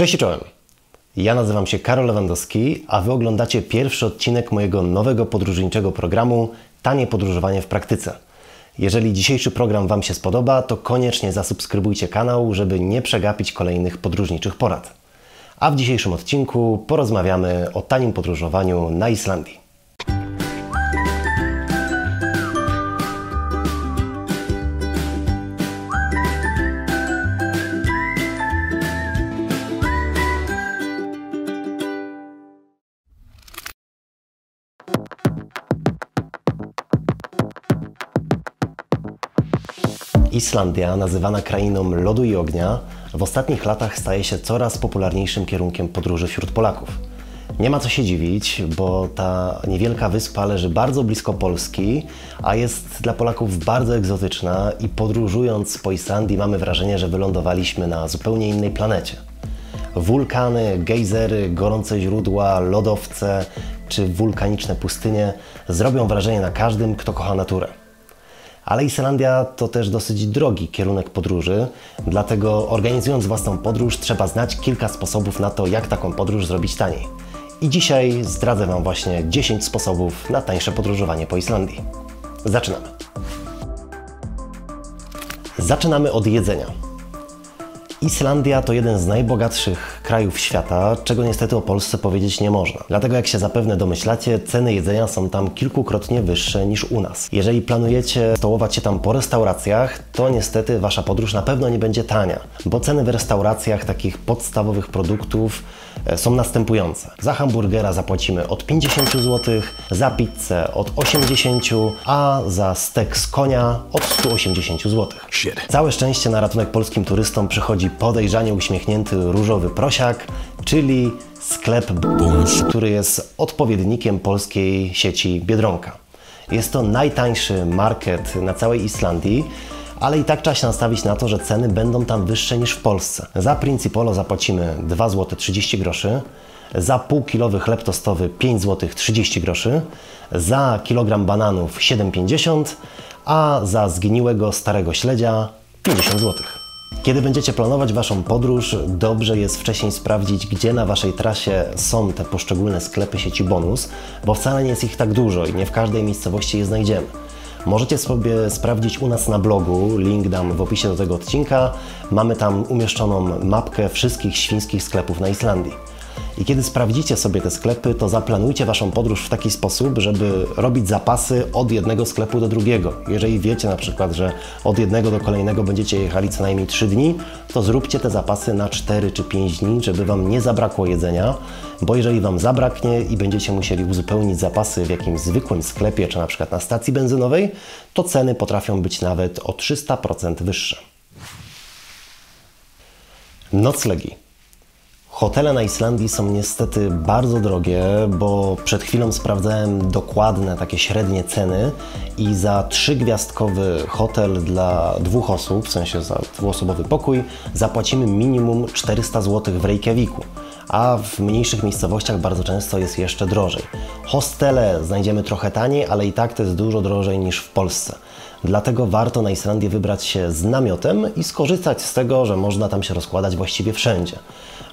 Cześć i czołem. Ja nazywam się Karol Lewandowski, a Wy oglądacie pierwszy odcinek mojego nowego podróżniczego programu Tanie podróżowanie w praktyce. Jeżeli dzisiejszy program Wam się spodoba, to koniecznie zasubskrybujcie kanał, żeby nie przegapić kolejnych podróżniczych porad. A w dzisiejszym odcinku porozmawiamy o tanim podróżowaniu na Islandii. Islandia, nazywana krainą lodu i ognia, w ostatnich latach staje się coraz popularniejszym kierunkiem podróży wśród Polaków. Nie ma co się dziwić, bo ta niewielka wyspa leży bardzo blisko Polski, a jest dla Polaków bardzo egzotyczna i podróżując po Islandii mamy wrażenie, że wylądowaliśmy na zupełnie innej planecie. Wulkany, gejzery, gorące źródła, lodowce czy wulkaniczne pustynie zrobią wrażenie na każdym, kto kocha naturę. Ale Islandia to też dosyć drogi kierunek podróży, dlatego organizując własną podróż trzeba znać kilka sposobów na to, jak taką podróż zrobić taniej. I dzisiaj zdradzę Wam właśnie 10 sposobów na tańsze podróżowanie po Islandii. Zaczynamy. Zaczynamy od jedzenia. Islandia to jeden z najbogatszych krajów świata, czego niestety o Polsce powiedzieć nie można. Dlatego jak się zapewne domyślacie, ceny jedzenia są tam kilkukrotnie wyższe niż u nas. Jeżeli planujecie stołować się tam po restauracjach, to niestety wasza podróż na pewno nie będzie tania, bo ceny w restauracjach takich podstawowych produktów są następujące. Za hamburgera zapłacimy od 50 zł, za pizzę od 80, a za stek z konia od 180 zł. Całe szczęście na ratunek polskim turystom przychodzi podejrzanie uśmiechnięty różowy prosiak, czyli sklep Bunsz, który jest odpowiednikiem polskiej sieci Biedronka. Jest to najtańszy market na całej Islandii, ale i tak trzeba się nastawić na to, że ceny będą tam wyższe niż w Polsce. Za Principolo zapłacimy 2 zł 30 groszy, za półkilowy chleb tostowy 5 zł 30 groszy, za kilogram bananów 7,50, a za zgniłego starego śledzia 50 zł. Kiedy będziecie planować Waszą podróż, dobrze jest wcześniej sprawdzić, gdzie na Waszej trasie są te poszczególne sklepy sieci bonus, bo wcale nie jest ich tak dużo i nie w każdej miejscowości je znajdziemy. Możecie sobie sprawdzić u nas na blogu, link dam w opisie do tego odcinka. Mamy tam umieszczoną mapkę wszystkich świńskich sklepów na Islandii. I kiedy sprawdzicie sobie te sklepy, to zaplanujcie Waszą podróż w taki sposób, żeby robić zapasy od jednego sklepu do drugiego. Jeżeli wiecie na przykład, że od jednego do kolejnego będziecie jechali co najmniej 3 dni, to zróbcie te zapasy na 4 czy 5 dni, żeby Wam nie zabrakło jedzenia, bo jeżeli Wam zabraknie i będziecie musieli uzupełnić zapasy w jakimś zwykłym sklepie, czy na przykład na stacji benzynowej, to ceny potrafią być nawet o 300% wyższe. Noclegi. Hotele na Islandii są niestety bardzo drogie, bo przed chwilą sprawdzałem dokładne takie średnie ceny i za trzygwiazdkowy hotel dla dwóch osób, w sensie za dwuosobowy pokój, zapłacimy minimum 400 zł w Reykjaviku a w mniejszych miejscowościach bardzo często jest jeszcze drożej. Hostele znajdziemy trochę taniej, ale i tak to jest dużo drożej niż w Polsce. Dlatego warto na Islandię wybrać się z namiotem i skorzystać z tego, że można tam się rozkładać właściwie wszędzie.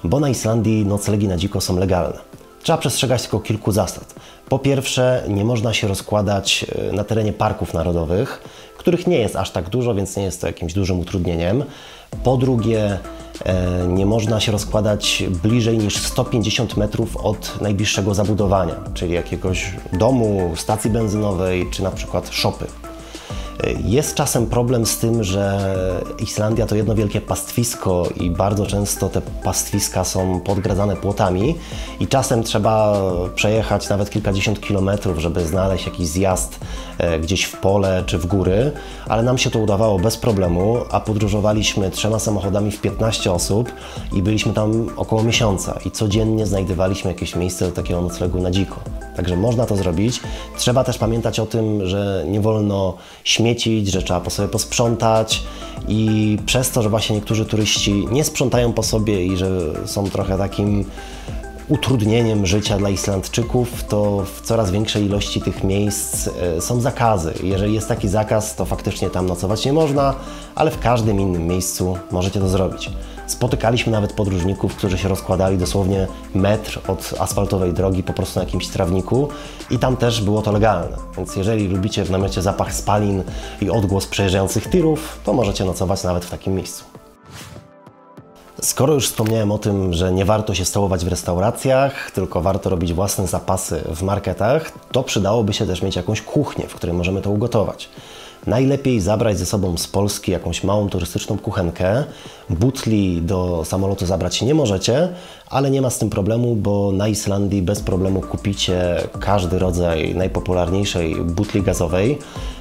Bo na Islandii noclegi na dziko są legalne. Trzeba przestrzegać tylko kilku zasad. Po pierwsze, nie można się rozkładać e, na terenie parków narodowych, których nie jest aż tak dużo, więc nie jest to jakimś dużym utrudnieniem. Po drugie, e, nie można się rozkładać bliżej niż 150 metrów od najbliższego zabudowania, czyli jakiegoś domu, stacji benzynowej czy na przykład szopy. Jest czasem problem z tym, że Islandia to jedno wielkie pastwisko i bardzo często te pastwiska są podgradzane płotami i czasem trzeba przejechać nawet kilkadziesiąt kilometrów, żeby znaleźć jakiś zjazd e, gdzieś w pole czy w góry, ale nam się to udawało bez problemu, a podróżowaliśmy trzema samochodami w 15 osób i byliśmy tam około miesiąca i codziennie znajdywaliśmy jakieś miejsce do takiego noclegu na dziko. Także można to zrobić. Trzeba też pamiętać o tym, że nie wolno śmiecić, że trzeba po sobie posprzątać i przez to, że właśnie niektórzy turyści nie sprzątają po sobie i że są trochę takim utrudnieniem życia dla Islandczyków, to w coraz większej ilości tych miejsc e, są zakazy. Jeżeli jest taki zakaz, to faktycznie tam nocować nie można, ale w każdym innym miejscu możecie to zrobić. Spotykaliśmy nawet podróżników, którzy się rozkładali dosłownie metr od asfaltowej drogi po prostu na jakimś trawniku i tam też było to legalne. Więc jeżeli lubicie w namiocie zapach spalin i odgłos przejeżdżających tirów, to możecie nocować nawet w takim miejscu. Skoro już wspomniałem o tym, że nie warto się stołować w restauracjach, tylko warto robić własne zapasy w marketach, to przydałoby się też mieć jakąś kuchnię, w której możemy to ugotować. Najlepiej zabrać ze sobą z Polski jakąś małą turystyczną kuchenkę. Butli do samolotu zabrać nie możecie, ale nie ma z tym problemu, bo na Islandii bez problemu kupicie każdy rodzaj najpopularniejszej butli gazowej.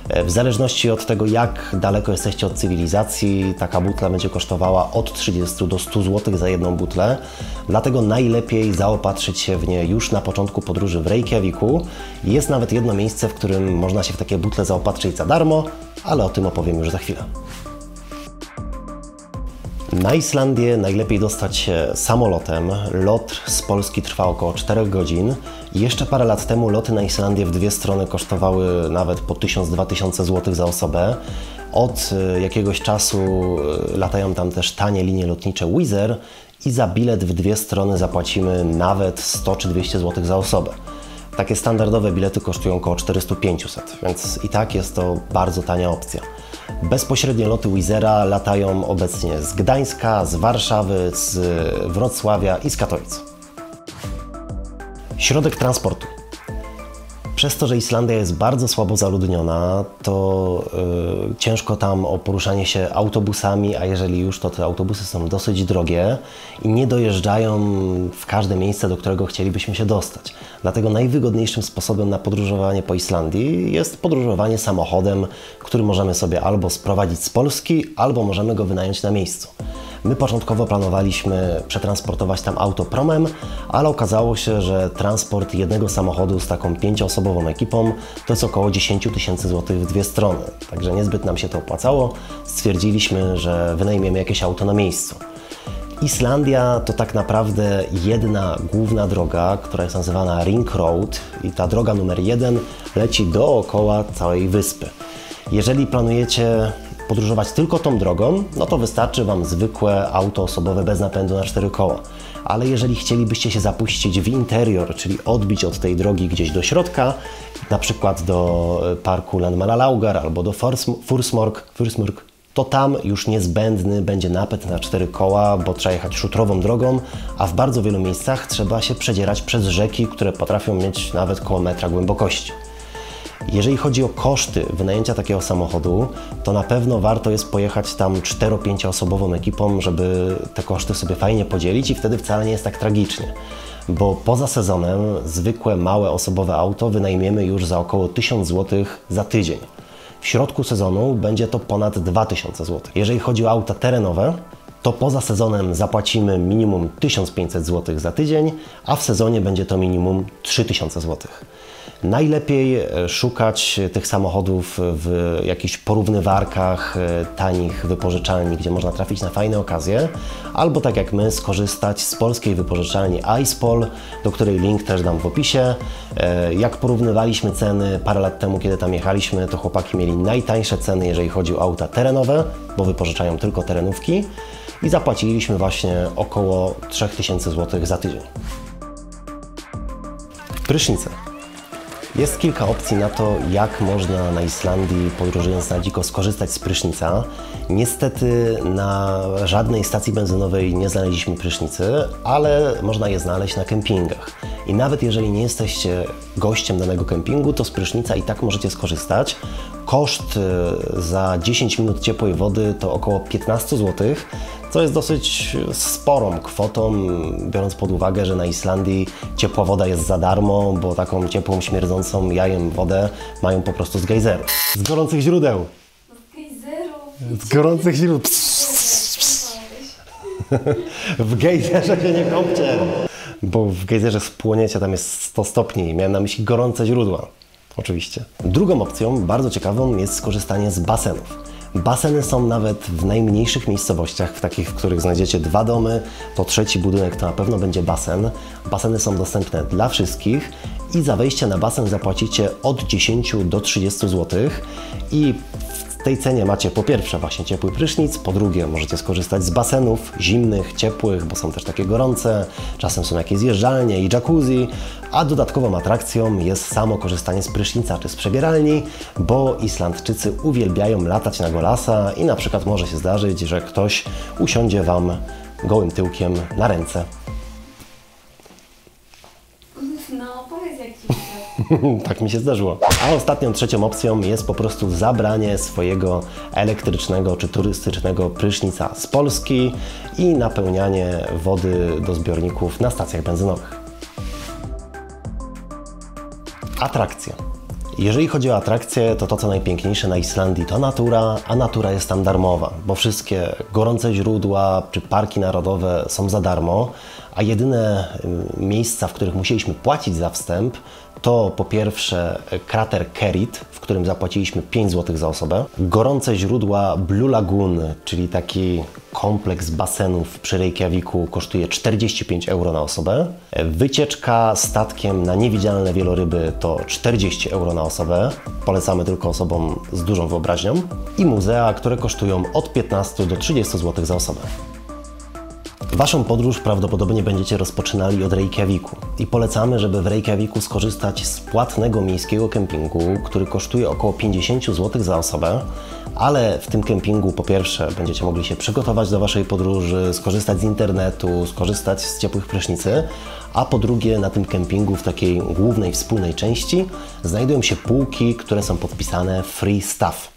E, w zależności od tego, jak daleko jesteście od cywilizacji, taka butla będzie kosztowała od 30 do 100 zł za jedną butlę. Dlatego najlepiej zaopatrzyć się w nie już na początku podróży w Reykjaviku. Jest nawet jedno miejsce, w którym można się w takie butle zaopatrzyć za darmo, ale o tym opowiem już za chwilę. Na Islandię najlepiej dostać się samolotem. Lot z Polski trwa około 4 godzin. Jeszcze parę lat temu loty na Islandię w dwie strony kosztowały nawet po 1000-2000 zł za osobę. Od e, jakiegoś czasu e, latają tam też tanie linie lotnicze Wizz i za bilet w dwie strony zapłacimy nawet 100 czy 200 zł za osobę. Takie standardowe bilety kosztują około 400-500, więc i tak jest to bardzo tania opcja. Bezpośrednie loty Wizera latają obecnie z Gdańska, z Warszawy, z Wrocławia i z Katowic. Środek transportu. Przez to, że Islandia jest bardzo słabo zaludniona, to yy, ciężko tam o poruszanie się autobusami, a jeżeli już, to te autobusy są dosyć drogie i nie dojeżdżają w każde miejsce, do którego chcielibyśmy się dostać. Dlatego najwygodniejszym sposobem na podróżowanie po Islandii jest podróżowanie samochodem, który możemy sobie albo sprowadzić z Polski, albo możemy go wynająć na miejscu. My początkowo planowaliśmy przetransportować tam auto promem, ale okazało się, że transport jednego samochodu z taką pięcioosobową ekipą to jest około 10 tysięcy złotych w dwie strony. Także niezbyt nam się to opłacało. Stwierdziliśmy, że wynajmiemy jakieś auto na miejscu. Islandia to tak naprawdę jedna główna droga, która jest nazywana Ring Road i ta droga numer jeden leci dookoła całej wyspy. Jeżeli planujecie podróżować tylko tą drogą, no to wystarczy Wam zwykłe auto osobowe bez napędu na cztery koła. Ale jeżeli chcielibyście się zapuścić w interior, czyli odbić od tej drogi gdzieś do środka, na przykład do e, parku Landmannalaugar albo do Fursmork, Fursmork to tam już niezbędny będzie napęd na cztery koła, bo trzeba jechać szutrową drogą, a w bardzo wielu miejscach trzeba się przedzierać przez rzeki, które potrafią mieć nawet koło metra głębokości. Jeżeli chodzi o koszty wynajęcia takiego samochodu, to na pewno warto jest pojechać tam 4-5 osobową ekipą, żeby te koszty sobie fajnie podzielić i wtedy wcale nie jest tak tragicznie. Bo poza sezonem zwykłe małe osobowe auto wynajmiemy już za około 1000 zł za tydzień. W środku sezonu będzie to ponad 2000 zł. Jeżeli chodzi o auta terenowe, to poza sezonem zapłacimy minimum 1500 zł za tydzień, a w sezonie będzie to minimum 3000 zł. Najlepiej e, szukać tych samochodów w jakichś porównywarkach e, tanich wypożyczalni, gdzie można trafić na fajne okazje, albo tak jak my skorzystać z polskiej wypożyczalni iSpol, do której link też dam w opisie. E, jak porównywaliśmy ceny parę lat temu, kiedy tam jechaliśmy, to chłopaki mieli najtańsze ceny, jeżeli chodzi o auta terenowe, bo wypożyczają tylko terenówki i zapłaciliśmy właśnie około 3000 zł za tydzień. Prysznice. Jest kilka opcji na to, jak można na Islandii, podróżując na dziko, skorzystać z prysznica. Niestety na żadnej stacji benzynowej nie znaleźliśmy prysznicy, ale można je znaleźć na kempingach. I nawet jeżeli nie jesteście gościem danego kempingu, to z prysznica i tak możecie skorzystać. Koszt y, za 10 minut ciepłej wody to około 15 zł, co jest dosyć sporą kwotą, biorąc pod uwagę, że na Islandii ciepła woda jest za darmo, bo taką ciepłą, śmierdzącą jajem wodę mają po prostu z gejzeru. Z gorących źródeł. Z gejzeru. Z gorących źródeł. W gejzerze się nie kąpcie, bo w gejzerze spłoniecie, tam jest 100 stopni. Miałem na myśli gorące źródła. Oczywiście. Drugą opcją, bardzo ciekawą, jest skorzystanie z basenów. Baseny są nawet w najmniejszych miejscowościach, w takich, w których znajdziecie dwa domy, to trzeci budynek to na pewno będzie basen. Baseny są dostępne dla wszystkich i za wejście na basen zapłacicie od 10 do 30 zł i W tej cenie macie po pierwsze właśnie ciepły prysznic, po drugie możecie skorzystać z basenów zimnych, ciepłych, bo są też takie gorące, czasem są jakieś zjeżdżalnie i jacuzzi, a dodatkową atrakcją jest samo korzystanie z prysznica czy z przebieralni, bo Islandczycy uwielbiają latać na golasa i na przykład może się zdarzyć, że ktoś usiądzie Wam gołym tyłkiem na ręce. No, tak mi się zdarzyło. A ostatnią, trzecią opcją jest po prostu zabranie swojego elektrycznego czy turystycznego prysznica z Polski i napełnianie wody do zbiorników na stacjach benzynowych. Atrakcje. Jeżeli chodzi o atrakcje, to to co najpiękniejsze na Islandii to natura, a natura jest tam darmowa, bo wszystkie gorące źródła czy parki narodowe są za darmo, a jedyne y, miejsca, w których musieliśmy płacić za wstęp, to po pierwsze krater Kerit, w którym zapłaciliśmy 5 zł za osobę, gorące źródła Blue Lagoon, czyli taki kompleks basenów przy Reykjaviku kosztuje 45 euro na osobę, wycieczka statkiem na niewidzialne wieloryby to 40 euro na osobę, polecamy tylko osobom z dużą wyobraźnią. I muzea, które kosztują od 15 do 30 zł za osobę. Waszą podróż prawdopodobnie będziecie rozpoczynali od Reykjaviku i polecamy, żeby w Reykjaviku skorzystać z płatnego miejskiego kempingu, który kosztuje około 50 zł za osobę, ale w tym kempingu po pierwsze będziecie mogli się przygotować do Waszej podróży, skorzystać z internetu, skorzystać z ciepłych prysznicy, a po drugie na tym kempingu w takiej głównej wspólnej części znajdują się półki, które są podpisane Free Stuff.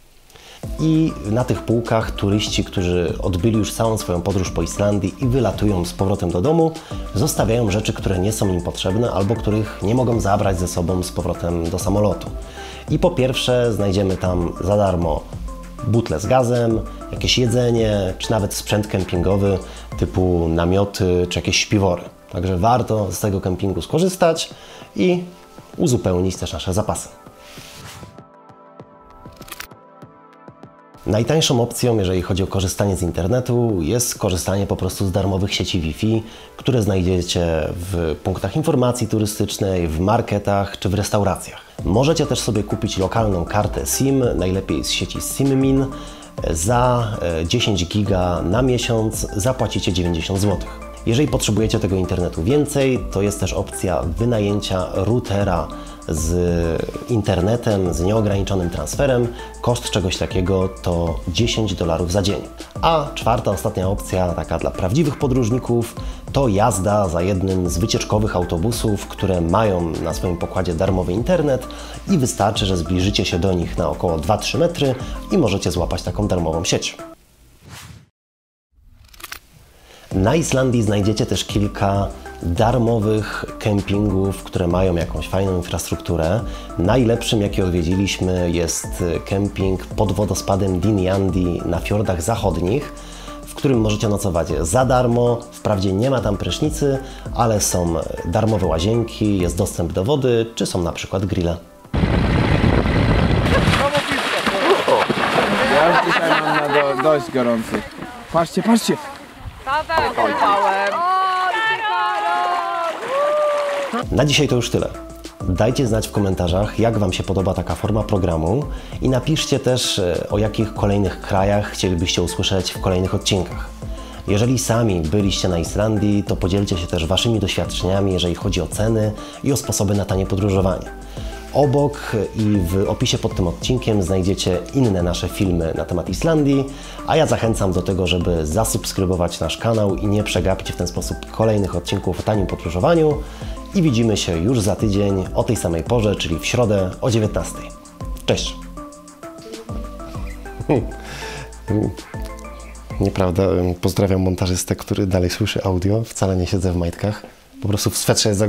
I na tych półkach turyści, którzy odbyli już całą swoją podróż po Islandii i wylatują z powrotem do domu, zostawiają rzeczy, które nie są im potrzebne albo których nie mogą zabrać ze sobą z powrotem do samolotu. I po pierwsze znajdziemy tam za darmo butle z gazem, jakieś jedzenie, czy nawet sprzęt kempingowy typu namioty czy jakieś śpiwory. Także warto z tego kempingu skorzystać i uzupełnić też nasze zapasy. Najtańszą opcją, jeżeli chodzi o korzystanie z internetu, jest korzystanie po prostu z darmowych sieci Wi-Fi, które znajdziecie w punktach informacji turystycznej, w marketach czy w restauracjach. Możecie też sobie kupić lokalną kartę SIM, najlepiej z sieci SIMMIN. Za 10 giga na miesiąc zapłacicie 90 zł. Jeżeli potrzebujecie tego internetu więcej, to jest też opcja wynajęcia routera z internetem, z nieograniczonym transferem. Koszt czegoś takiego to 10 dolarów za dzień. A czwarta, ostatnia opcja, taka dla prawdziwych podróżników, to jazda za jednym z wycieczkowych autobusów, które mają na swoim pokładzie darmowy internet i wystarczy, że zbliżycie się do nich na około 2-3 metry i możecie złapać taką darmową sieć. Na Islandii znajdziecie też kilka darmowych kempingów, które mają jakąś fajną infrastrukturę. Najlepszym, jaki odwiedziliśmy, jest kemping pod wodospadem Dinjandi na fiordach zachodnich, w którym możecie nocować za darmo. Wprawdzie nie ma tam prysznicy, ale są darmowe łazienki, jest dostęp do wody, czy są na przykład grille. Ja już dzisiaj mam na do, dość gorący. Patrzcie, patrzcie! Na dzisiaj to już tyle. Dajcie znać w komentarzach, jak Wam się podoba taka forma programu i napiszcie też, e, o jakich kolejnych krajach chcielibyście usłyszeć w kolejnych odcinkach. Jeżeli sami byliście na Islandii, to podzielcie się też Waszymi doświadczeniami, jeżeli chodzi o ceny i o sposoby na tanie podróżowanie. Obok i w opisie pod tym odcinkiem znajdziecie inne nasze filmy na temat Islandii, a ja zachęcam do tego, żeby zasubskrybować nasz kanał i nie przegapić w ten sposób kolejnych odcinków o tanim podróżowaniu. I widzimy się już za tydzień o tej samej porze, czyli w środę o 19. Cześć! Nieprawda, pozdrawiam montażystę, który dalej słyszy audio. Wcale nie siedzę w majtkach. Po prostu w swetrze jest za gorąco.